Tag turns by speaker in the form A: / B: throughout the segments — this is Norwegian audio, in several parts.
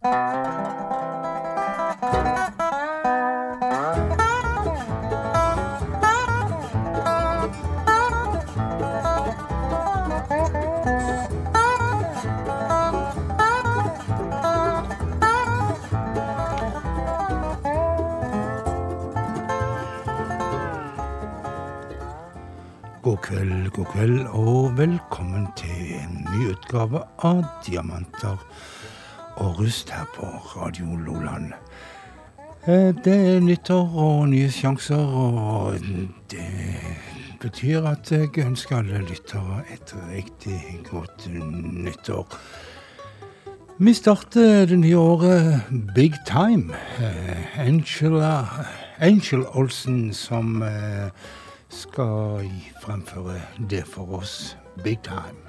A: God kveld, god kveld, og velkommen til en ny utgave av Diamanter og rust her på Radio Loland. Eh, Det er nyttår og nye sjanser, og det betyr at jeg ønsker alle lyttere et riktig godt nyttår. Vi starter det nye året big time. Eh, Angela, Angel Olsen som eh, skal fremføre det for oss big time.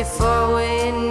B: Before we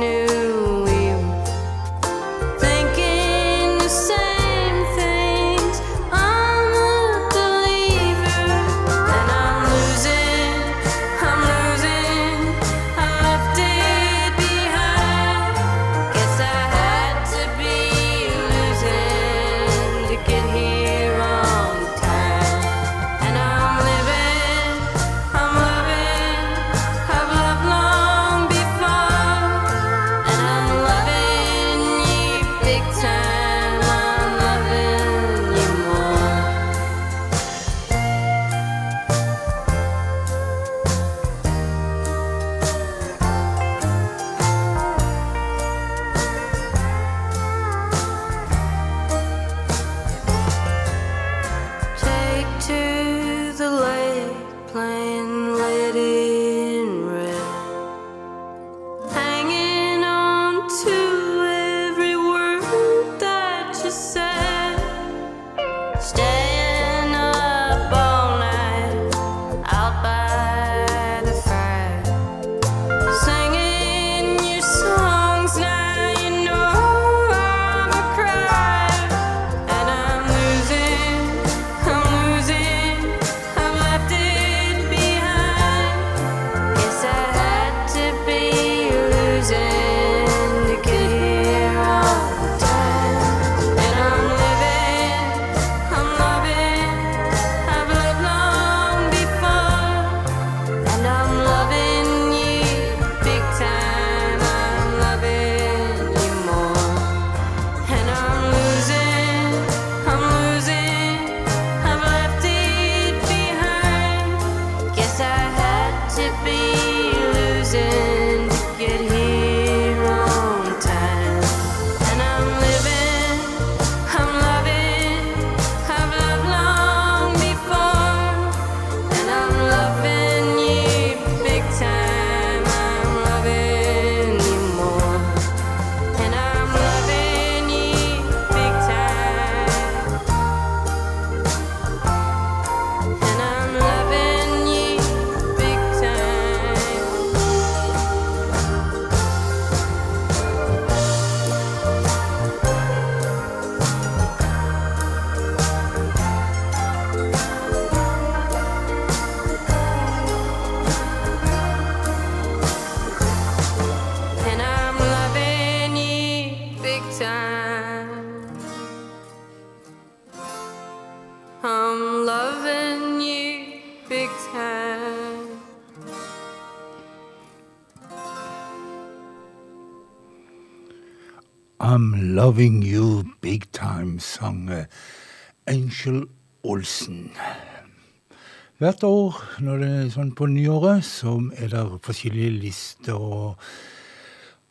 C: Hvert år når det er sånn på nyåret, så er det forskjellige lister og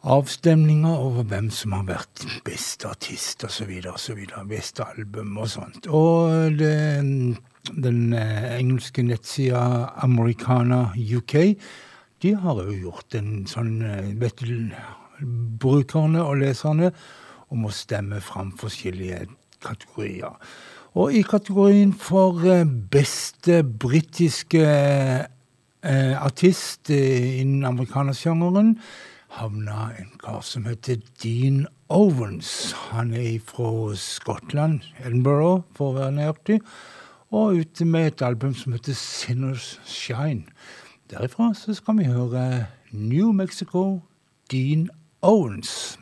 C: avstemninger over hvem som har vært beste artist osv. osv. Beste album og sånt. Og det, den eh, engelske nettsida Americana UK de har jo gjort en sånn eh, Vet du, brukerne og leserne om å stemme fram forskjellige kategorier. Og i kategorien for eh, beste britiske eh, artist eh, innen amerikanersjangeren havna en kar som heter Dean Owens. Han er fra Skottland, Edinburgh for å være nøyaktig, og ute med et album som heter Sinners Shine. Derifra så skal vi høre New Mexico, Dean Owens.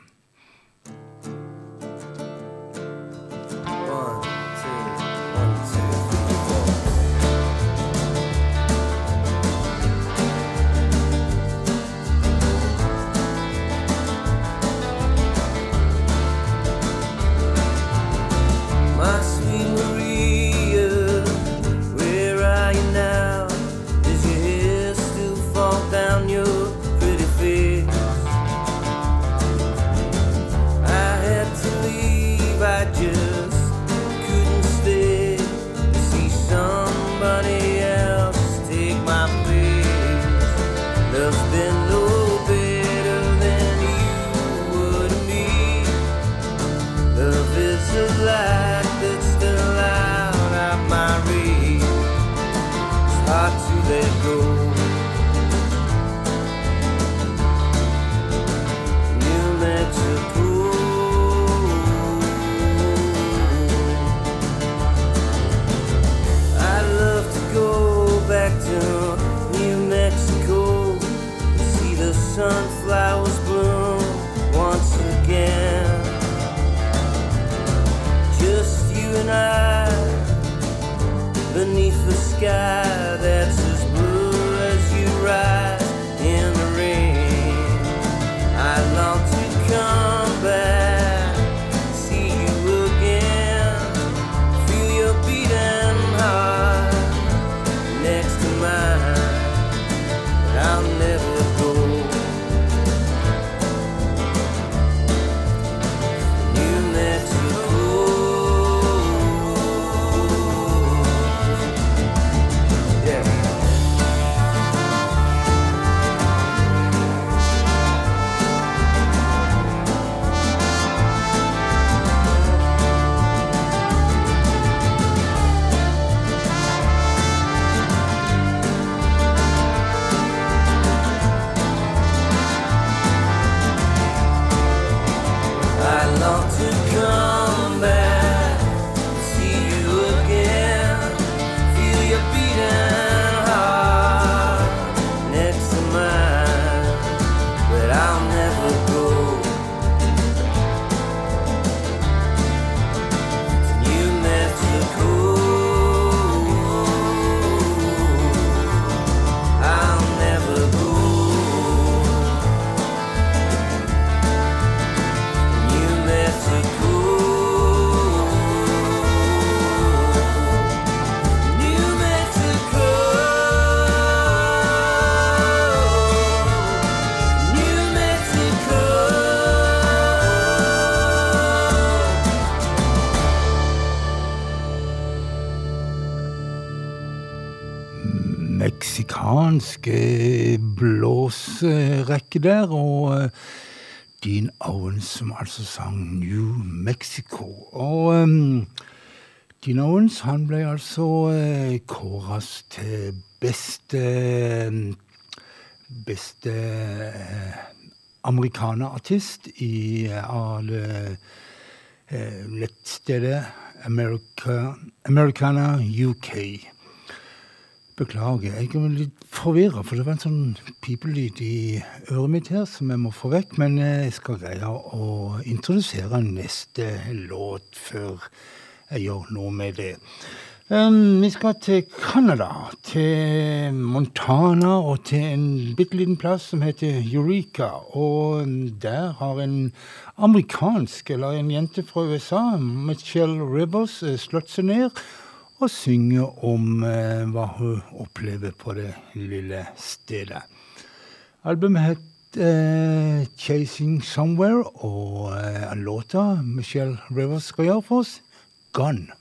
C: Der, og eh, Dean Owens som altså sang New Mexico. Og um, Dean Owens han ble altså uh, kåras til beste beste uh, amerikanerartist i uh, alle uh, nettstedet America, Americana UK. Beklager, jeg er litt forvirra, for det var en sånn pipelyd i øret mitt her som jeg må få vekk. Men jeg skal greie å introdusere neste låt før jeg gjør noe med det.
A: Um, vi skal til Canada, til Montana og til en bitte liten plass som heter Eureka. Og der har en amerikansk, eller en jente fra USA, Michelle Rivers, eh, slått seg ned og synger om eh, hva hun opplever på det lille stedet. Albumet het eh, 'Chasing Somewhere', og eh, låta Michelle Rivers skal gjøre for oss, 'Gone'.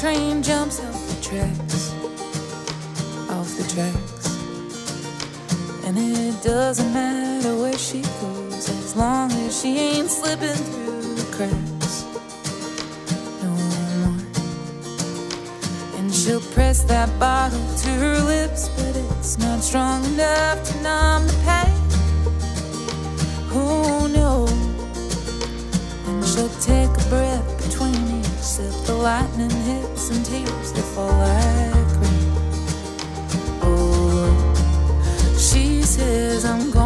D: Train jumps off the tracks, off the tracks. And it doesn't matter where she goes, as long as she ain't slipping through the cracks. No more. And she'll press that bottle to her lips, but it's not strong enough to numb the pain. Oh no. And she'll take lightning hits and tears they fall like rain. Oh, she says I'm gone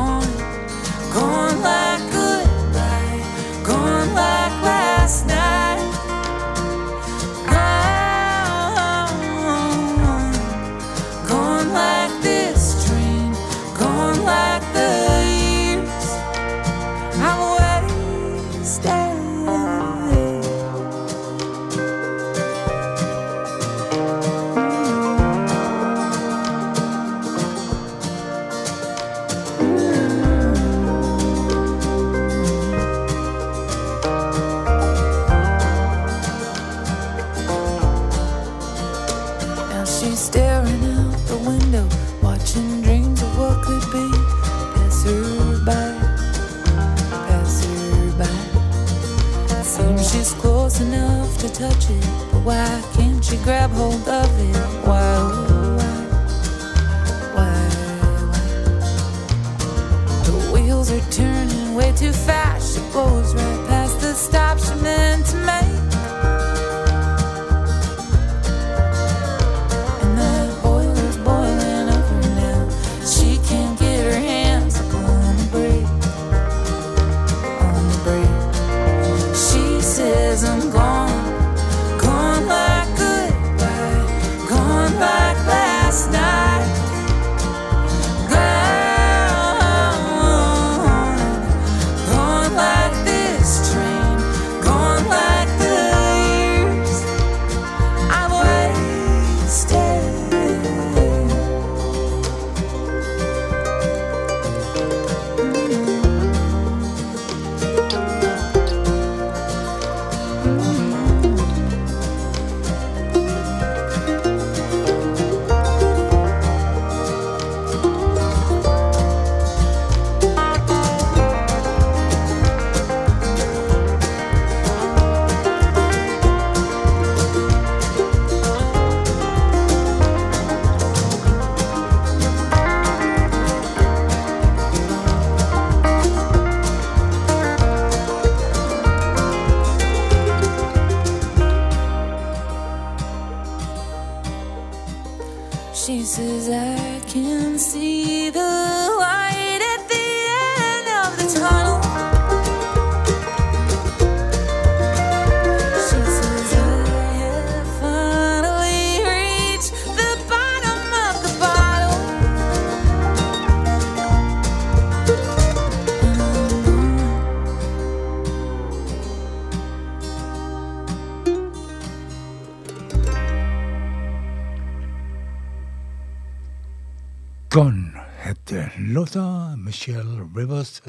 D: why can't she grab hold of it? Why, oh, why, why, why? The wheels are turning way too fast. She blows right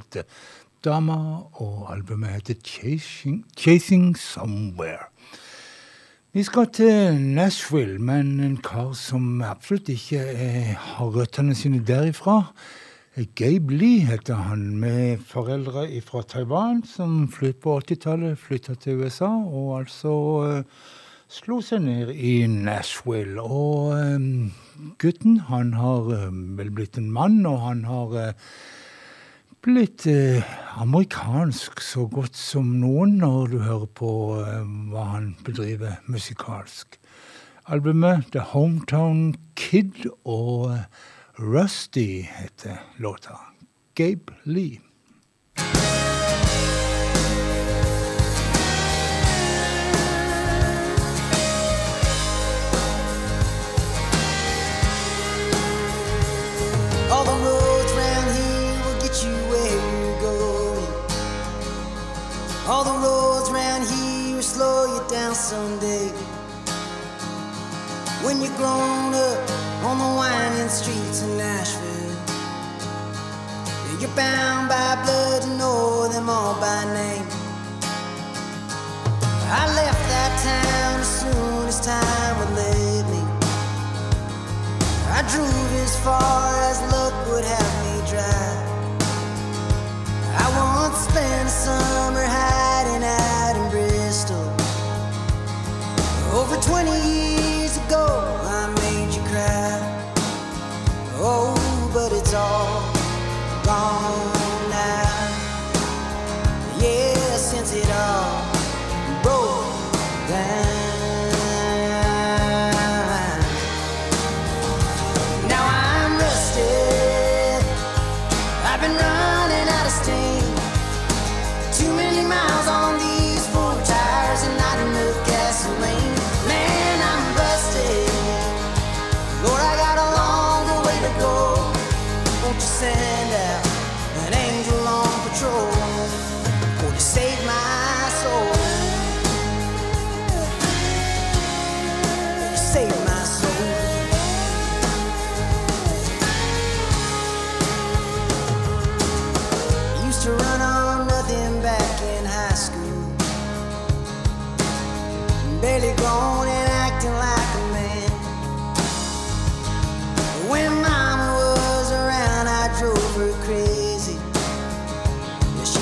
A: heter Dama, og albumet heter Chasing, 'Chasing Somewhere'. Vi skal til Nashville, men en kar som absolutt ikke er, har røttene sine derifra. Gabe Lee heter han, med foreldre fra Taiwan som flytt på 80-tallet flytta til USA, og altså uh, slo seg ned i Nashville. Og um, gutten, han har uh, vel blitt en mann, og han har uh, litt eh, amerikansk så godt som noen når du hører på eh, hva han bedriver musikalsk. Albumet The Hometown Kid og eh, Rusty heter låta. Gabe Lee.
E: grown up on the winding streets of Nashville. You're bound by blood, to know them all by name. I left that town as soon as time would let me. I drove as far as luck would have me drive. I once spent a summer high.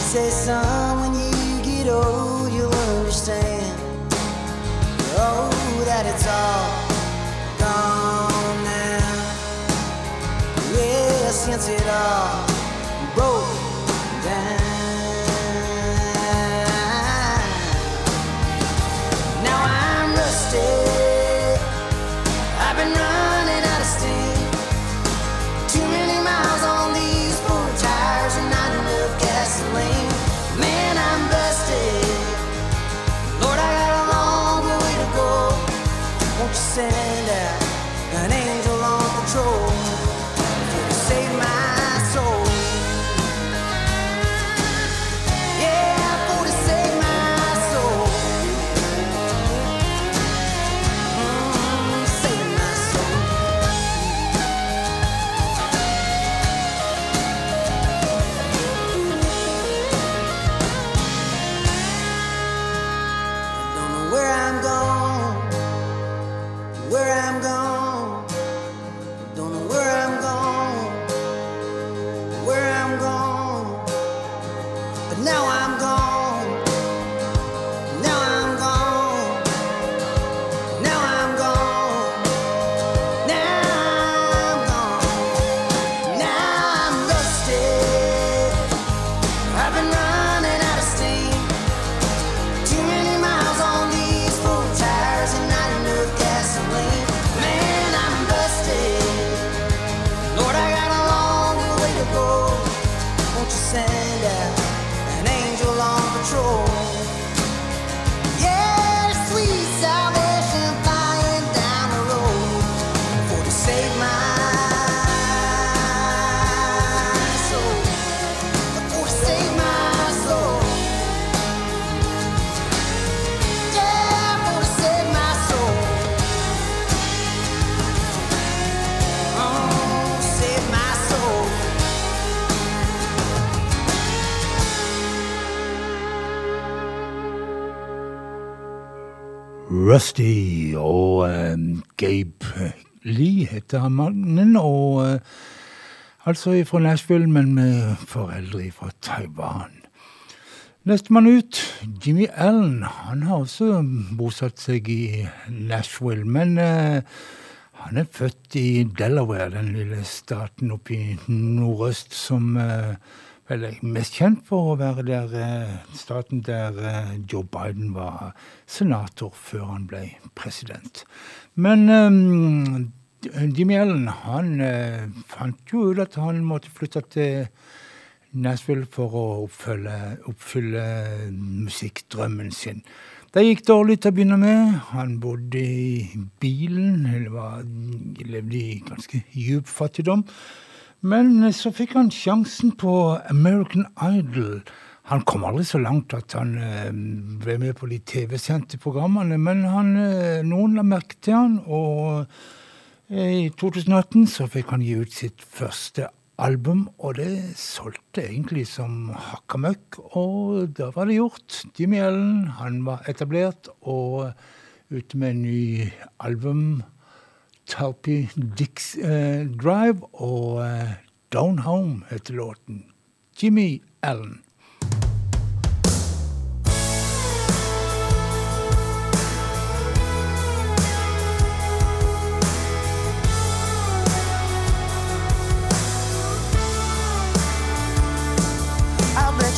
E: say, son, when you get old, you'll understand. Oh, that it's all gone now. Yeah, since it all. sand An angel on patrol.
A: Rusty og um, Gabe Lee heter han mannen. Og uh, altså fra Nashville, men med foreldre fra Taiwan. Nestemann ut, Jimmy Allen. Han har også bosatt seg i Nashville. Men uh, han er født i Delaware, den lille staten oppe i nordøst som uh, vel mest kjent for å være der eh, staten der eh, Joe Biden var senator før han ble president. Men um, Jimmy Allen, han eh, fant jo ut at han måtte flytte til Nashville for å oppfylle, oppfylle musikkdrømmen sin. Det gikk dårlig til å begynne med. Han bodde i bilen, eller var, levde i ganske djup fattigdom. Men så fikk han sjansen på American Idol. Han kom aldri så langt at han eh, ble med på de TV-sendte programmene, men han, eh, noen la merke til han, og eh, i 2018 så fikk han gi ut sitt første album, og det solgte egentlig som hakka møkk, og da var det gjort. Jimmy Allen, han var etablert og ute med en ny album. Talpy Dix eh, Drive og eh, Down Home heter låten. Jimmy Allen.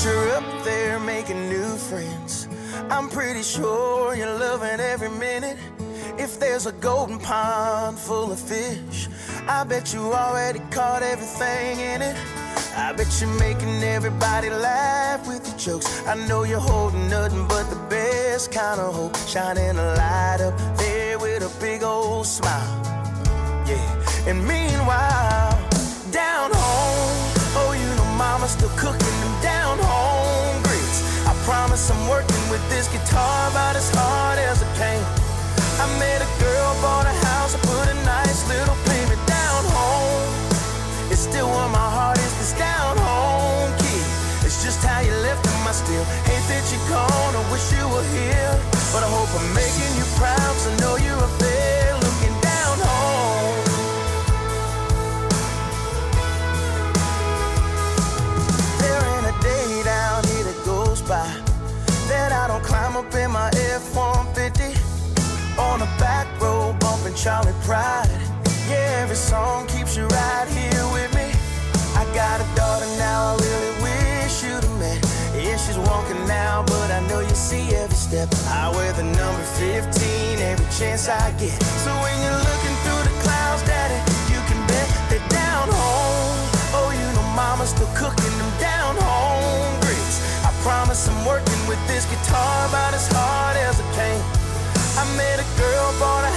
F: You're up there making new friends. I'm pretty sure you're loving every minute. If there's a golden pond full of fish, I bet you already caught everything in it. I bet you're making everybody laugh with your jokes. I know you're holding nothing but the best kind of hope. Shining a light up there with a big old smile. Yeah. And meanwhile, down home, oh, you know mama's still cooking them down home grits. I promise I'm working with this guitar about as hard as I can. I met a girl, bought a house, put a nice little payment down home. It's still where my heart is, this down home kid. It's just how you left him. I still hate that you're gone. I wish you were here, but I hope I'm making you proud. Charlie Pride. Yeah, every song keeps you right here with me. I got a daughter now, I really wish you'd have met. Yeah, she's walking now, but I know you see every step. I wear the number 15 every chance I get. So when you're looking through the clouds, Daddy, you can bet they're down home, oh, you know mama's still cooking them down home grits. I promise I'm working with this guitar about as hard as I can. I met a girl, bought a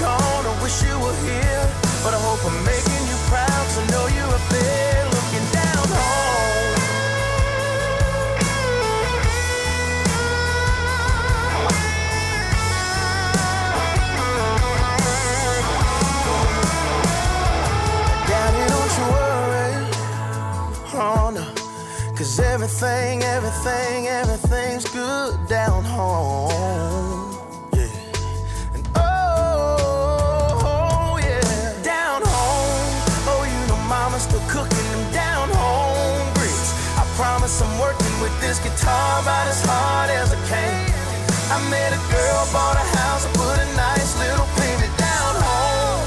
F: gone. I wish you were here, but I hope I'm making you proud I know you're up there looking down home. Daddy, don't you worry. No. Cause everything, everything, everything's good down home. This guitar about as hard as I can. I met a girl, bought a house, I put a nice little payment down home.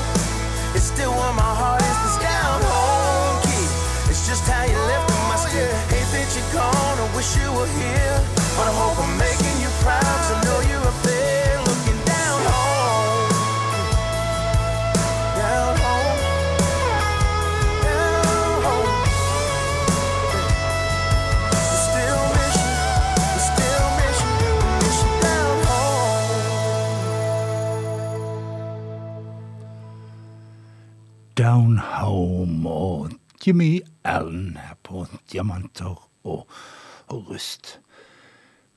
F: It's still where my heart is, this down home kid. It's just how you left him. I still hate that you're gone. I wish you were here,
A: og mye ærend på Diamanter og, og rust.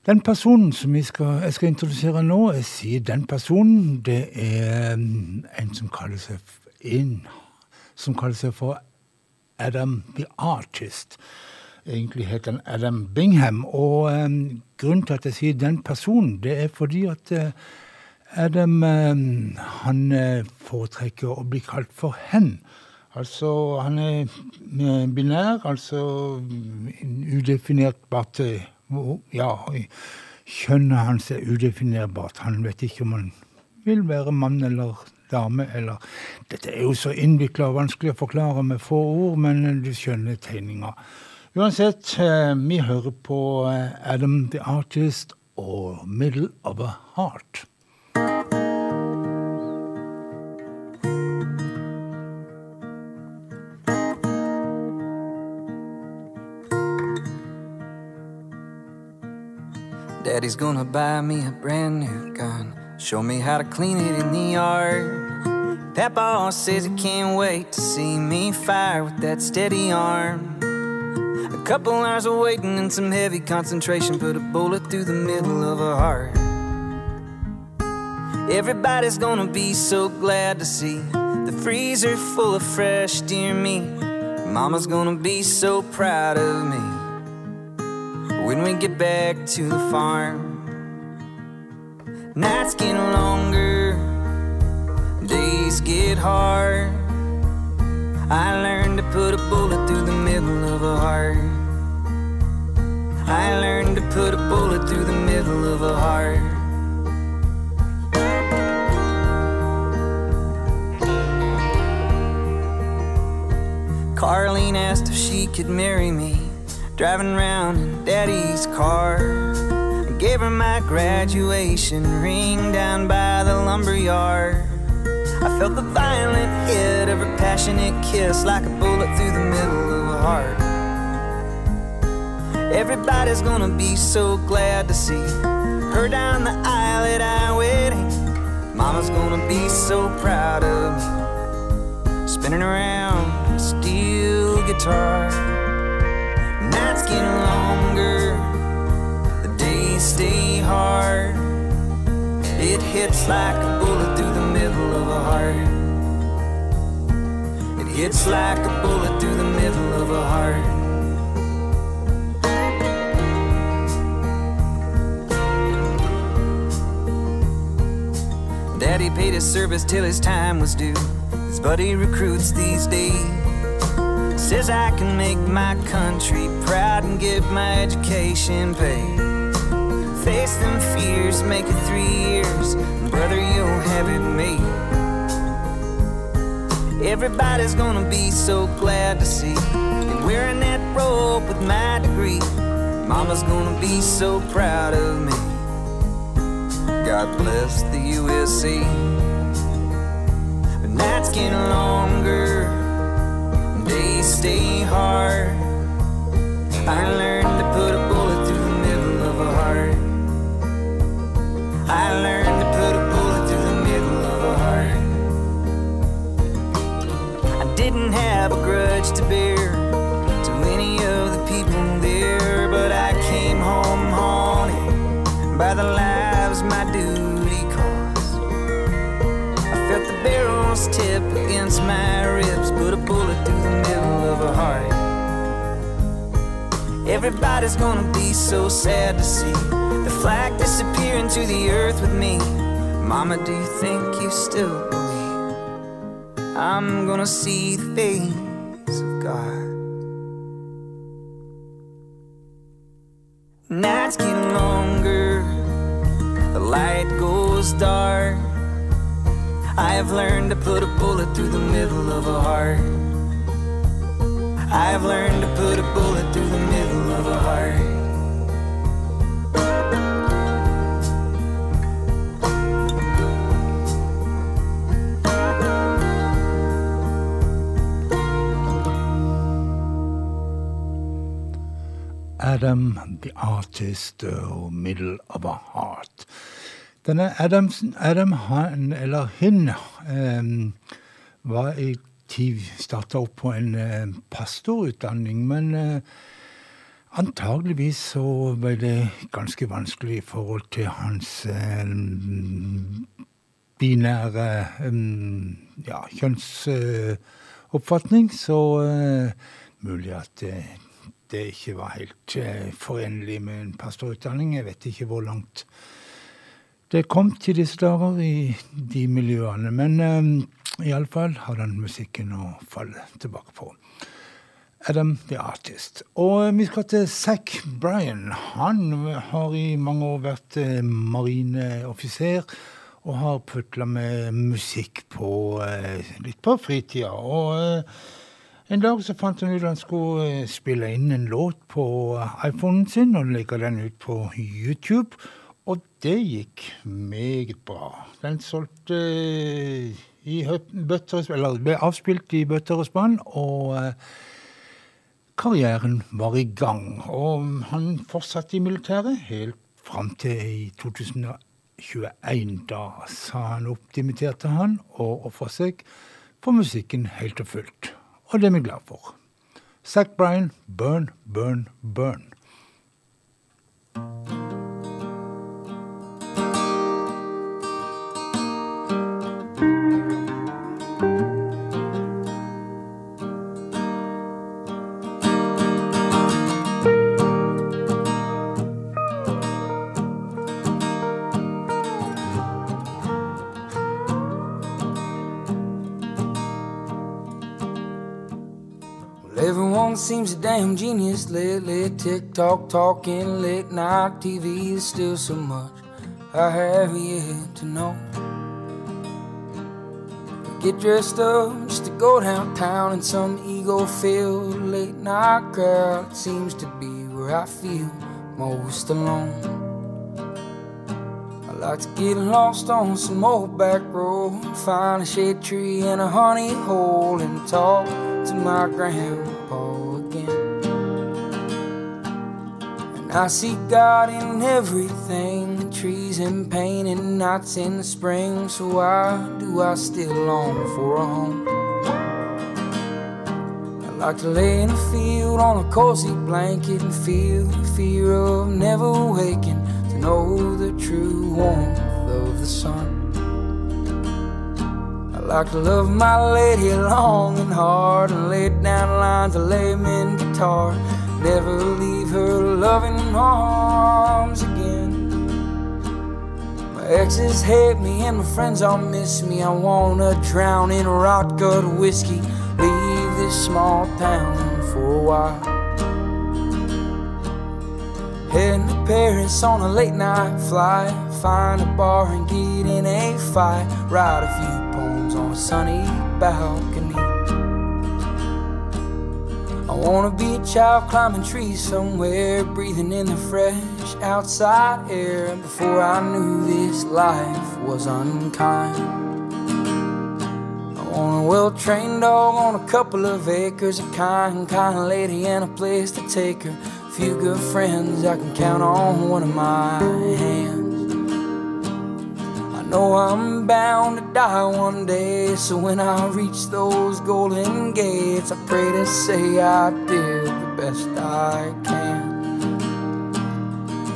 A: Den personen som jeg skal, jeg skal introdusere nå, jeg sier den personen, det er mm, en som kaller seg inn, som kaller seg for Adam the Artist. Egentlig heter han Adam Bingham. Og um, grunnen til at jeg sier den personen, det er fordi at uh, Adam um, han eh, foretrekker å bli kalt for hen. Altså, han er eh, binær, altså mm, udefinerbart eh, Ja, kjønnet hans er udefinerbart. Han vet ikke om han vil være mann eller dame, eller Dette er jo så innvikla og vanskelig å forklare med få ord, men du skjønner tegninga. Uansett, eh, vi hører på Adam the Artist og Middle of a Heart.
G: Daddy's gonna buy me a brand new gun. Show me how to clean it in the yard. Papa says he can't wait to see me fire with that steady arm. A couple hours of waiting and some heavy concentration put a bullet through the middle of her heart. Everybody's gonna be so glad to see the freezer full of fresh deer meat. Mama's gonna be so proud of me when we get back to the farm. Nights get longer, days get hard. I learned to put a bullet through the middle of a heart. I learned to put a bullet through the middle of a heart. Carlene asked if she could marry me, driving around in daddy's car. I gave her my graduation ring down by the lumber yard. I felt the violent hit of her passionate kiss like a bullet through the middle of a heart. Everybody's gonna be so glad to see her down the aisle at our wedding. Mama's gonna be so proud of me, spinning around a steel guitar. Get longer, the days stay hard. It hits like a bullet through the middle of a heart. It hits like a bullet through the middle of a heart. Daddy paid his service till his time was due. His buddy recruits these days. Says I can make my country proud and get my education paid. Face them fears, make it three years. Brother, you'll have it made. Everybody's gonna be so glad to see me wearing that robe with my degree. Mama's gonna be so proud of me. God bless the USA. But nights get longer, days stay hard. I learned to put a bullet through the middle of a heart. I learned to put a bullet through the middle of a heart. I didn't have a grudge to bear to any of the people there, but I came home haunted by the lives my duty cost. I felt the barrels tip against my ribs, Everybody's gonna be so sad to see the flag disappear into the earth with me. Mama, do you think you still believe I'm gonna see the face of God? Nights get longer, the light goes dark. I have learned to put a bullet through the middle of a heart. I've learned to put a bullet through the middle of a heart.
A: Adam the Artist og Middle of a Heart. Denne Adamsen, Adam, han eller hun, eh, var i tid starta opp på en eh, pastorutdanning, men eh, antageligvis så ble det ganske vanskelig i forhold til hans eh, binære eh, ja, kjønnsoppfatning, så eh, mulig at det ikke var helt eh, forenlig med en pastorutdanning. Jeg vet ikke hvor langt det kom til disse dager i de miljøene. Men iallfall har den musikken å falle tilbake på. Adam the Artist. Og vi skal til Zack Bryan. Han har i mange år vært eh, marineoffiser og har putla med musikk på eh, litt på fritida. Og eh, en dag så fant han ut han skulle eh, spille inn en låt på iPhonen sin og legge den ut på YouTube. Og det gikk meget bra. Den solgte eh, i bøtter eller ble avspilt i bøtter og spann. og... eh, karrieren var i gang, og han fortsatte i militæret helt fram til i 2021. Da sa han opp, dimitterte han og ofra seg for musikken helt og fullt. Og det er vi glad for. Zack Bryan, Burn, Burn, Burn.
H: Seems a damn genius lately. TikTok talking, late night TV. There's still so much I have yet to know. Get dressed up just to go downtown in some ego filled late night crowd. It seems to be where I feel most alone. I like to get lost on some old back road, find a shade tree and a honey hole, and talk to my grandpa And I see God in everything, trees in pain and nights in the spring. So why do I still long for a home? I like to lay in a field on a cozy blanket and feel the fear of never waking to know the true warmth of the sun. I like to love my lady long and hard and lay down lines of layman guitar. Never leave her loving arms again. My exes hate me and my friends all miss me. I wanna drown in rot gut whiskey. Leave this small town for a while. Heading to Paris on a late night flight. Find a bar and get in a fight. Write a few poems on a sunny balcony. Wanna be a child climbing trees somewhere, breathing in the fresh outside air. Before I knew this life was unkind. I want a well trained dog on a couple of acres, a kind, kind lady, and a place to take her. A few good friends I can count on one of my hands. Know I'm bound to die one day, so when I reach those golden gates, I pray to say I did the best I can.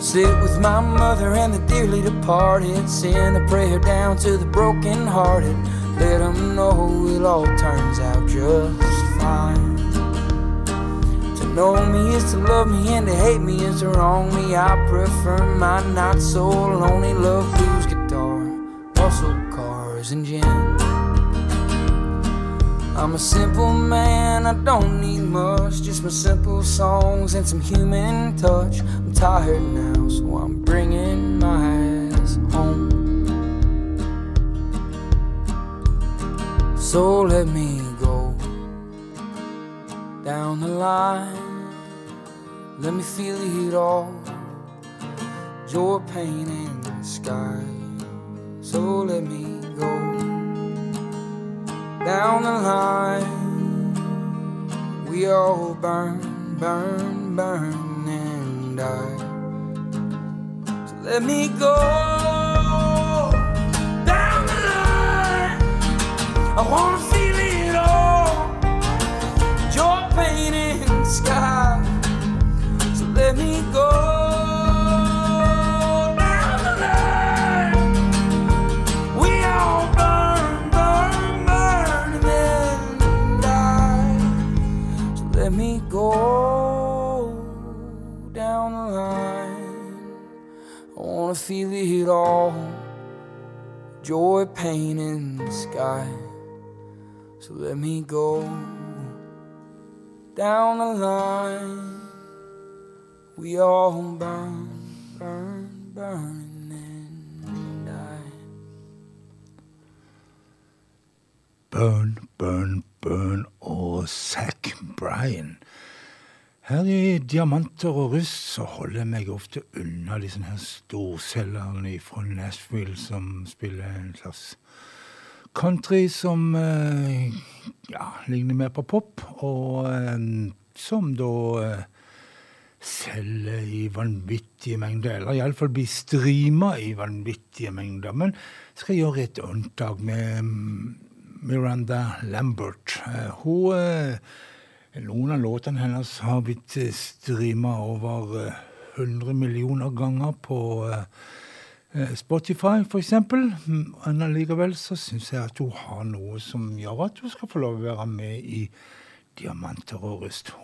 H: Sit with my mother and the dearly departed, send a prayer down to the broken hearted, let them know it all turns out just fine. To know me is to love me, and to hate me is to wrong me. I prefer my not so lonely love blues muscle cars, and gin. I'm a simple man, I don't need much, just my simple songs and some human touch. I'm tired now, so I'm bringing my ass home. So let me go down the line, let me feel it all. Joy, pain, and the sky. So let me go down the line. We all burn, burn, burn, and die. So let me go down the line. I wanna feel it all. Joy, pain, and the sky. So let me go wanna feel it all. joy, pain in the sky. So let me go down the line. We all burn, burn, burn, and die.
A: Burn, Burn, Burn og Zack Bryan. Her i Diamanter og russ så holder jeg meg ofte unna de sånne her storselgerne fra Nashville som spiller en slags country som eh, ja, ligner mer på pop, og eh, som da eh, selger i vanvittige mengder, eller iallfall blir streama i vanvittige mengder. Men skal jeg gjøre et unntak med mm, Miranda Lambert. Eh, Hun eh, Noen av låtene hennes har blitt streama over eh, 100 millioner ganger på eh, eh, Spotify, eksempel. Mm, Men allikevel så syns jeg at hun har noe som gjør at hun skal få lov å være med i Diamanter og rust.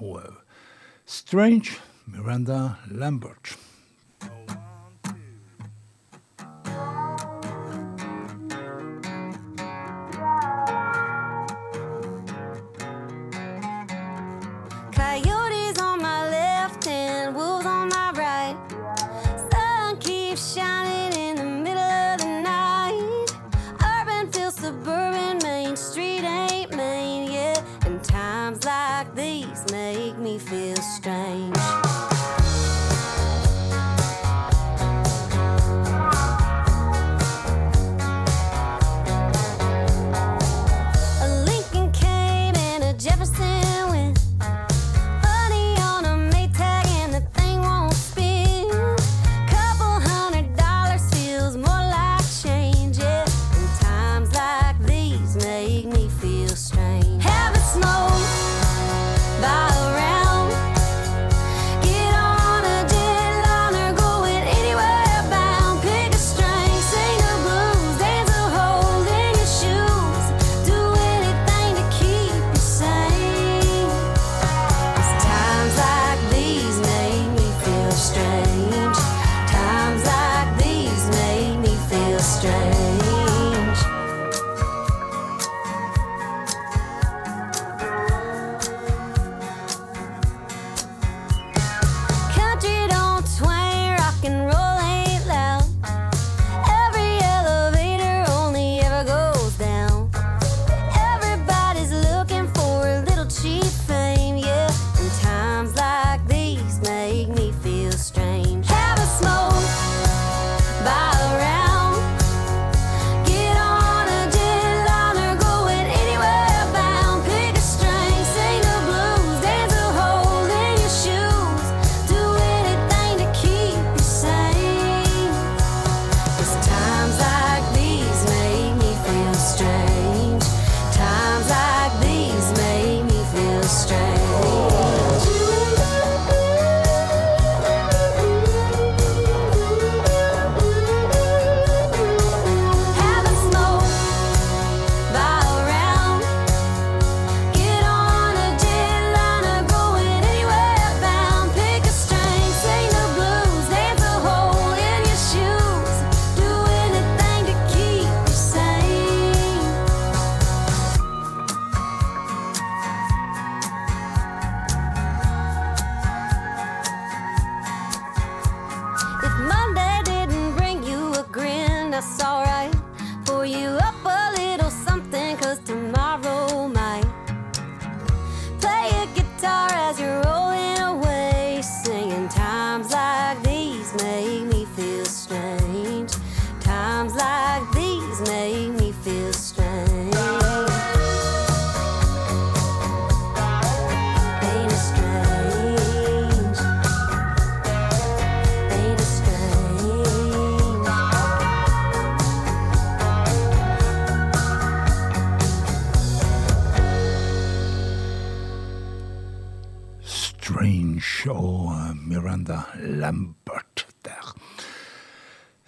A: Strange, Miranda Lambert.
B: Coyotes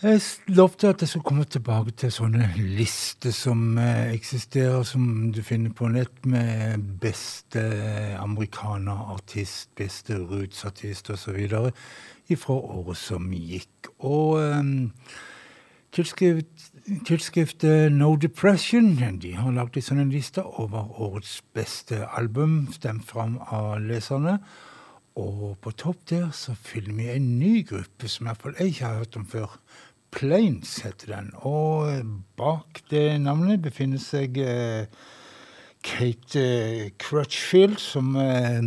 A: Jeg lovte at jeg skulle komme tilbake til sånne lister som eh, eksisterer, som du finner på nett, med beste amerikanerartist, beste rootsartist osv. ifra året som gikk. Og um, tilskrift, tilskriftet No Depression de har lagd en sånn liste over årets beste album, stemt fram av leserne. Og på topp der så finner vi en ny gruppe som iallfall jeg ikke har hørt om før. Plains heter den. Og bak det navnet befinner seg eh, Kate eh, Crutchfield, som eh,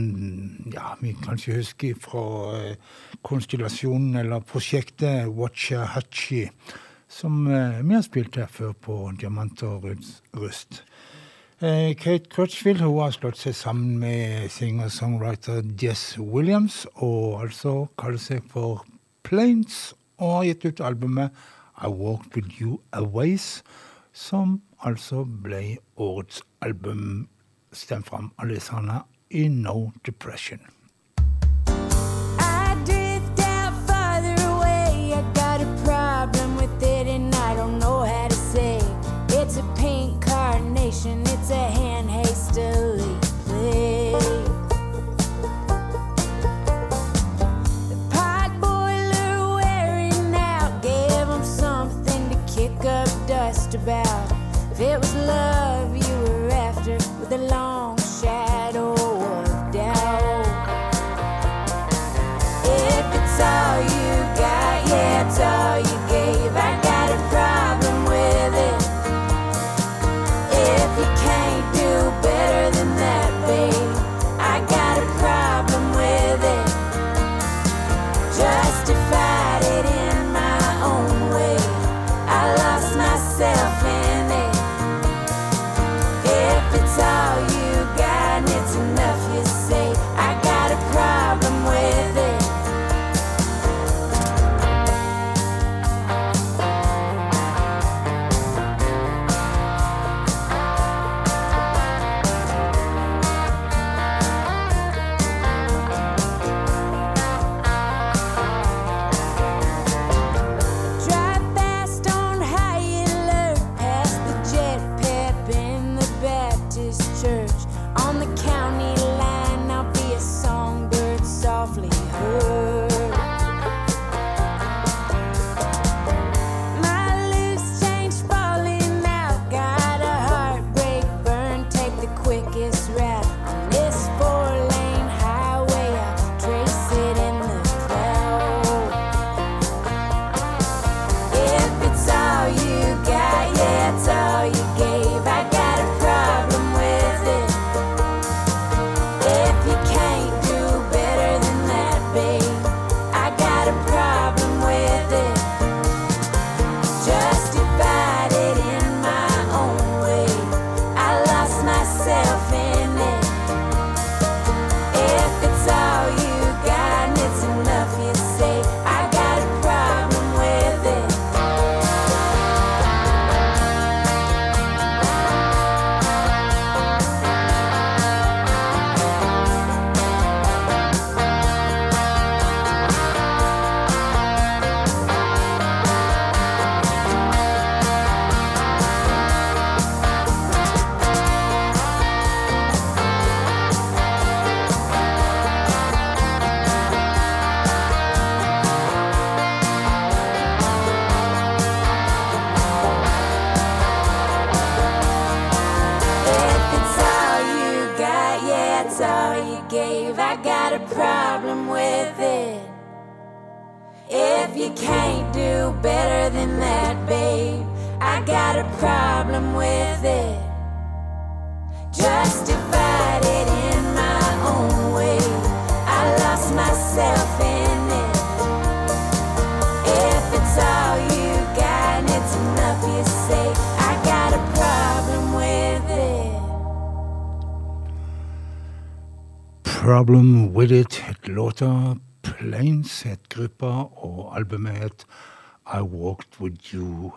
A: ja, vi kanskje husker fra konstellasjonen eller prosjektet Watcha Hachi, som vi har spilt her før på Diamant og Rus- Rust. Kate Crutchfield hun har slått seg sammen med singer-songwriter Jess Williams, og altså kaller seg for Plains, og har gitt ut albumet I Walked With You A Ways, som altså ble årets album stemt fram av leserne i No Depression.
I: It's a pink carnation. It's a about. If it was love you were after, with a long shadow of doubt. If it's all you got, yeah, it's all With It
A: het låta Plains het gruppa, og albumet het I Walked With You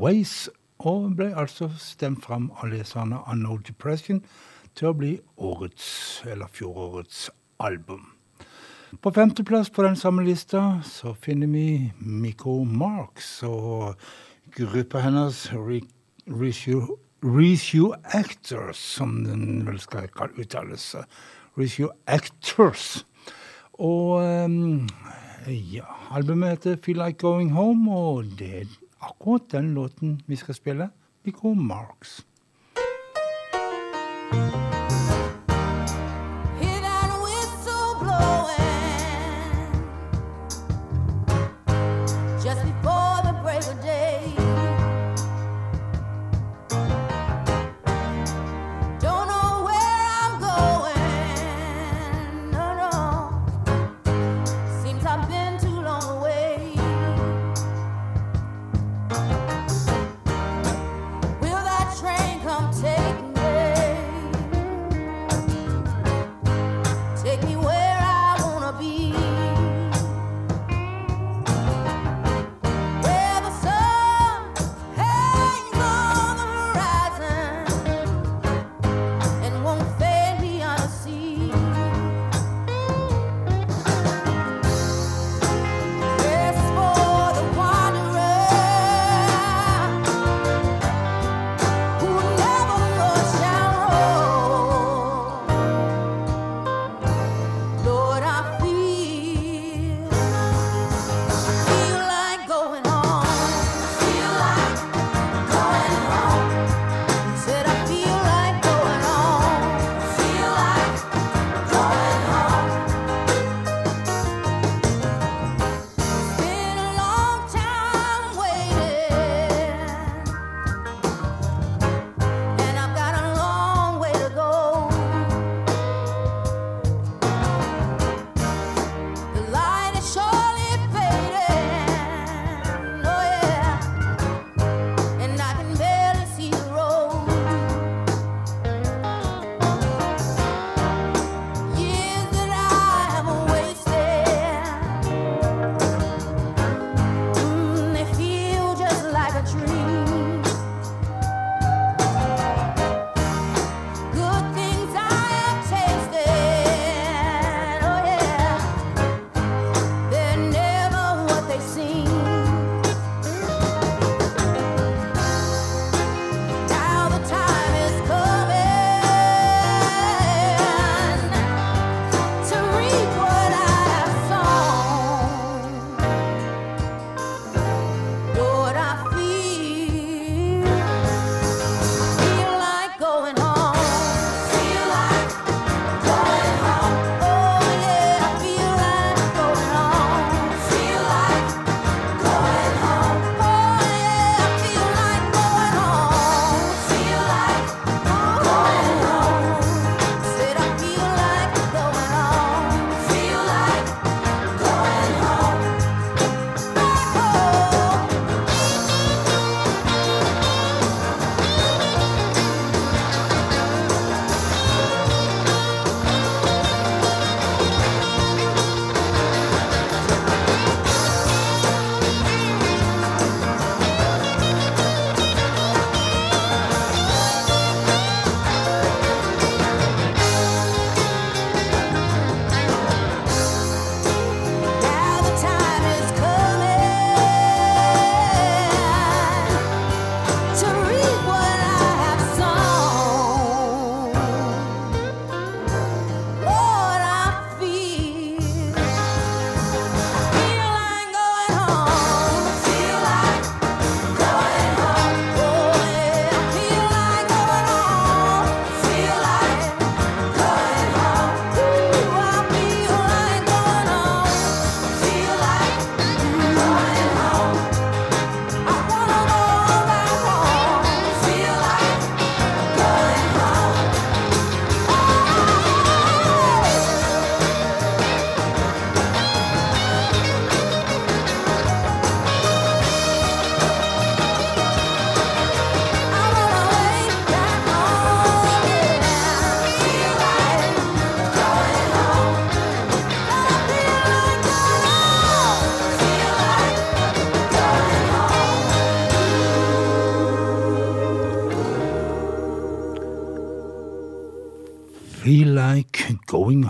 A: Ways, og ble altså stemt fram av leserne av No Depression til å bli årets, eller fjorårets, album. På femteplass på den samme lista så finner vi Miko Marks og gruppa hennes Re- Resue Actors, som den vel skal uttales. With Your Actors. Og um, ja, albumet heter Feel Like Going Home, og det er
I: akkurat den låten vi skal spille. Nico Marks. thank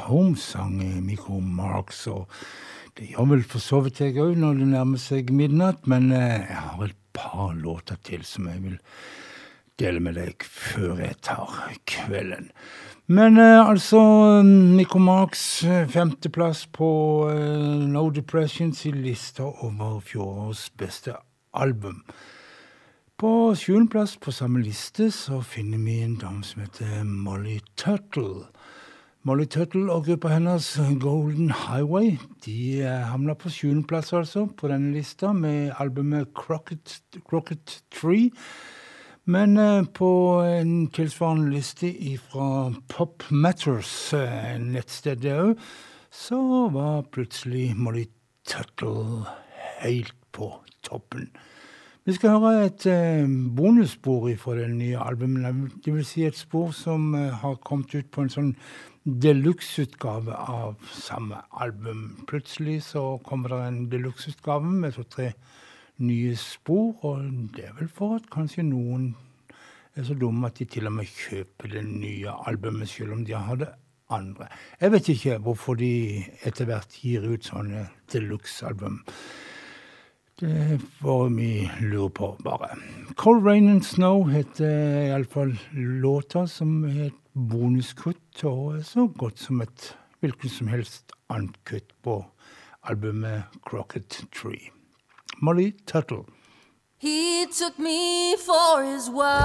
I: Holmes sang Mikro Marx. og Det gjør vel for så vidt jeg òg når det nærmer seg midnatt, men eh, jeg har et par låter til som jeg vil dele med deg før jeg tar kvelden. Men eh, altså Marks, eh, femteplass på eh, No Depressions i lista over fjorårets beste
A: album. På sjuendeplass på samme liste så finner vi en dame som heter Molly Turtle. Molly Tuttle og gruppa hennes Golden Highway de havna hamna på sjuendeplass altså på denne lista med albumet Crocket, Crocket Tree. Men eh, på en tilsvarende liste fra Pop Matters, eh, nettstedet òg, så var plutselig Molly Tuttle helt på toppen. Vi skal høre et eh, bonusspor fra det nye albumet. Det vil si et spor som eh, har kommet ut på en sånn deluxe-utgave av samme album. Plutselig så kommer det en deluxe-utgave med to-tre nye spor, og det er vel for at kanskje noen er så dumme at de til og med kjøper det nye albumet, selv om de har det andre. Jeg vet ikke hvorfor de etter hvert gir ut sånne deluxe-album. Det får vi lure på, bare. Cold Rain and Snow heter iallfall låta, som er et bonuskutt, og så godt som et hvilket som helst annet kutt på Tree. Molly Tuttle.
H: He took me for his wife.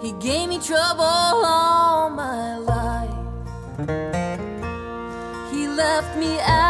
H: He gave me trouble all my life. He left me out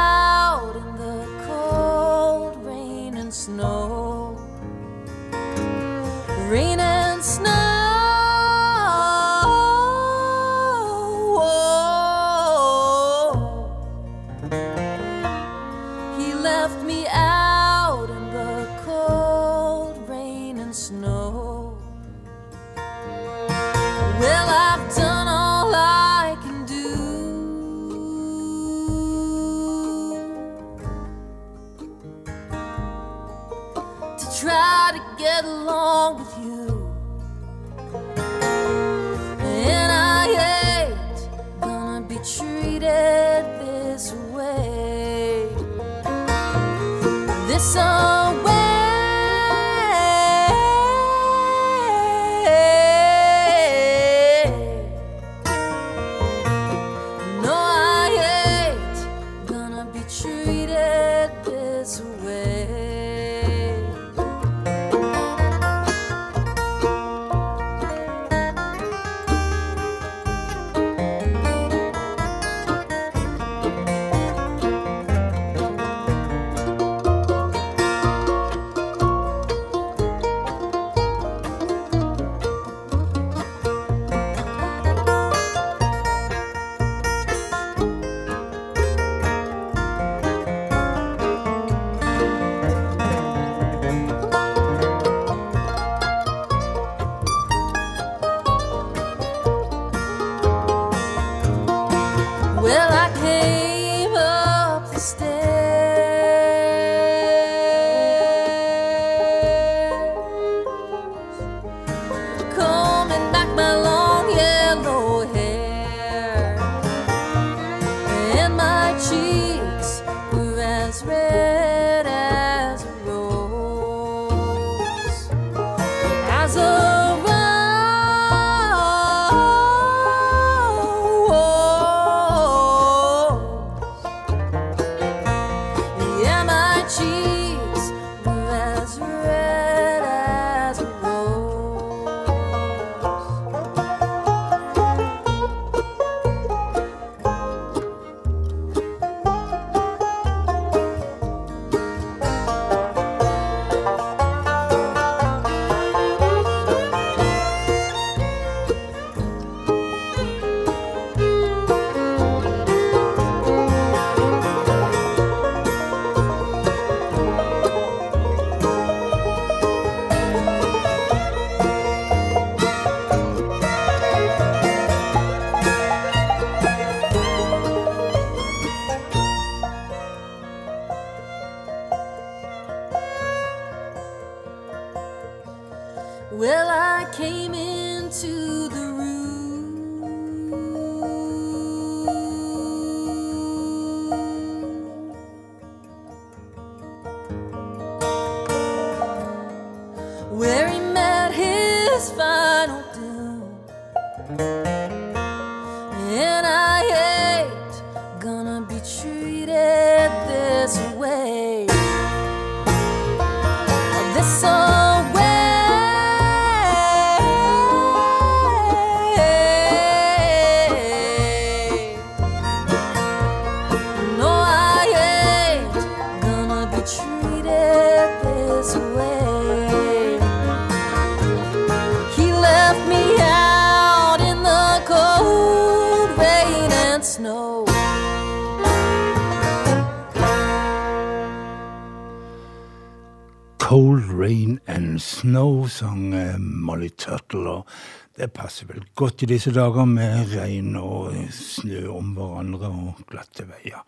A: det passer vel godt i disse dager med regn og snø om hverandre og glatte veier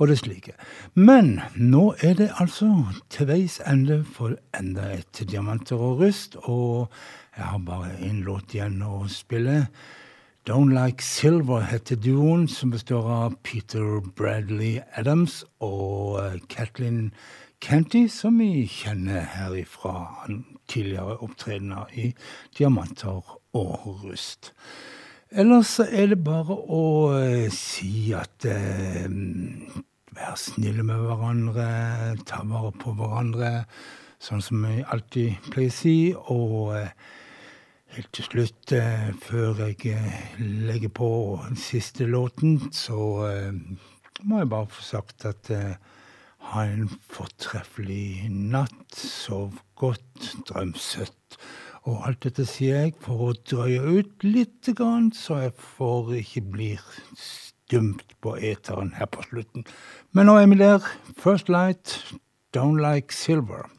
A: og det slike. Men nå er det altså til veis ende for enda et Diamanter og rust, og jeg har bare én låt igjen å spille. Don't Like Silver heter duoen, som består av Peter Bradley Adams og Kathleen Canty, som vi kjenner herifra tidligere opptredener i Diamanter og rust. Ellers er det bare å eh, si at eh, Vær snille med hverandre, ta vare på hverandre, sånn som jeg alltid pleier å si. Og eh, helt til slutt, eh, før jeg eh, legger på den siste låten, så må jeg bare få sagt at ha en fortreffelig natt. Sov godt, drøm søtt. Og alt dette sier jeg for å drøye ut litt, så jeg får ikke blir stumt på eteren her på slutten. Men nå er vi der. First Light, Don't Like Silver.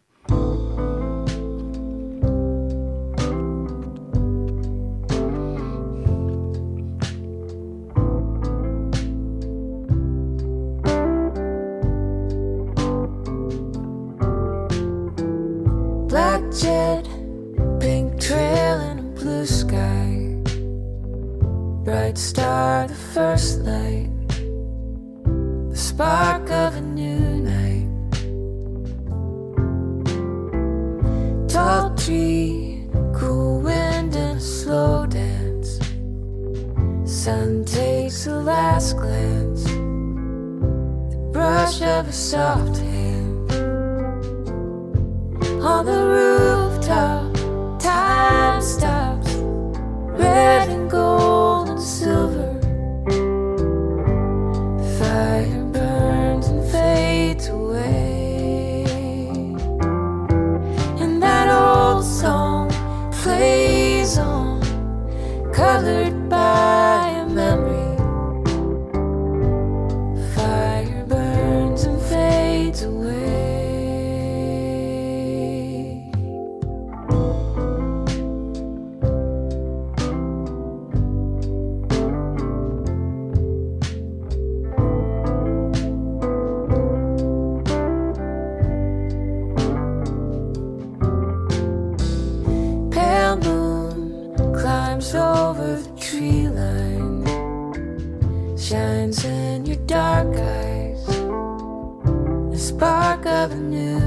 D: Shines in your dark eyes, the spark of a new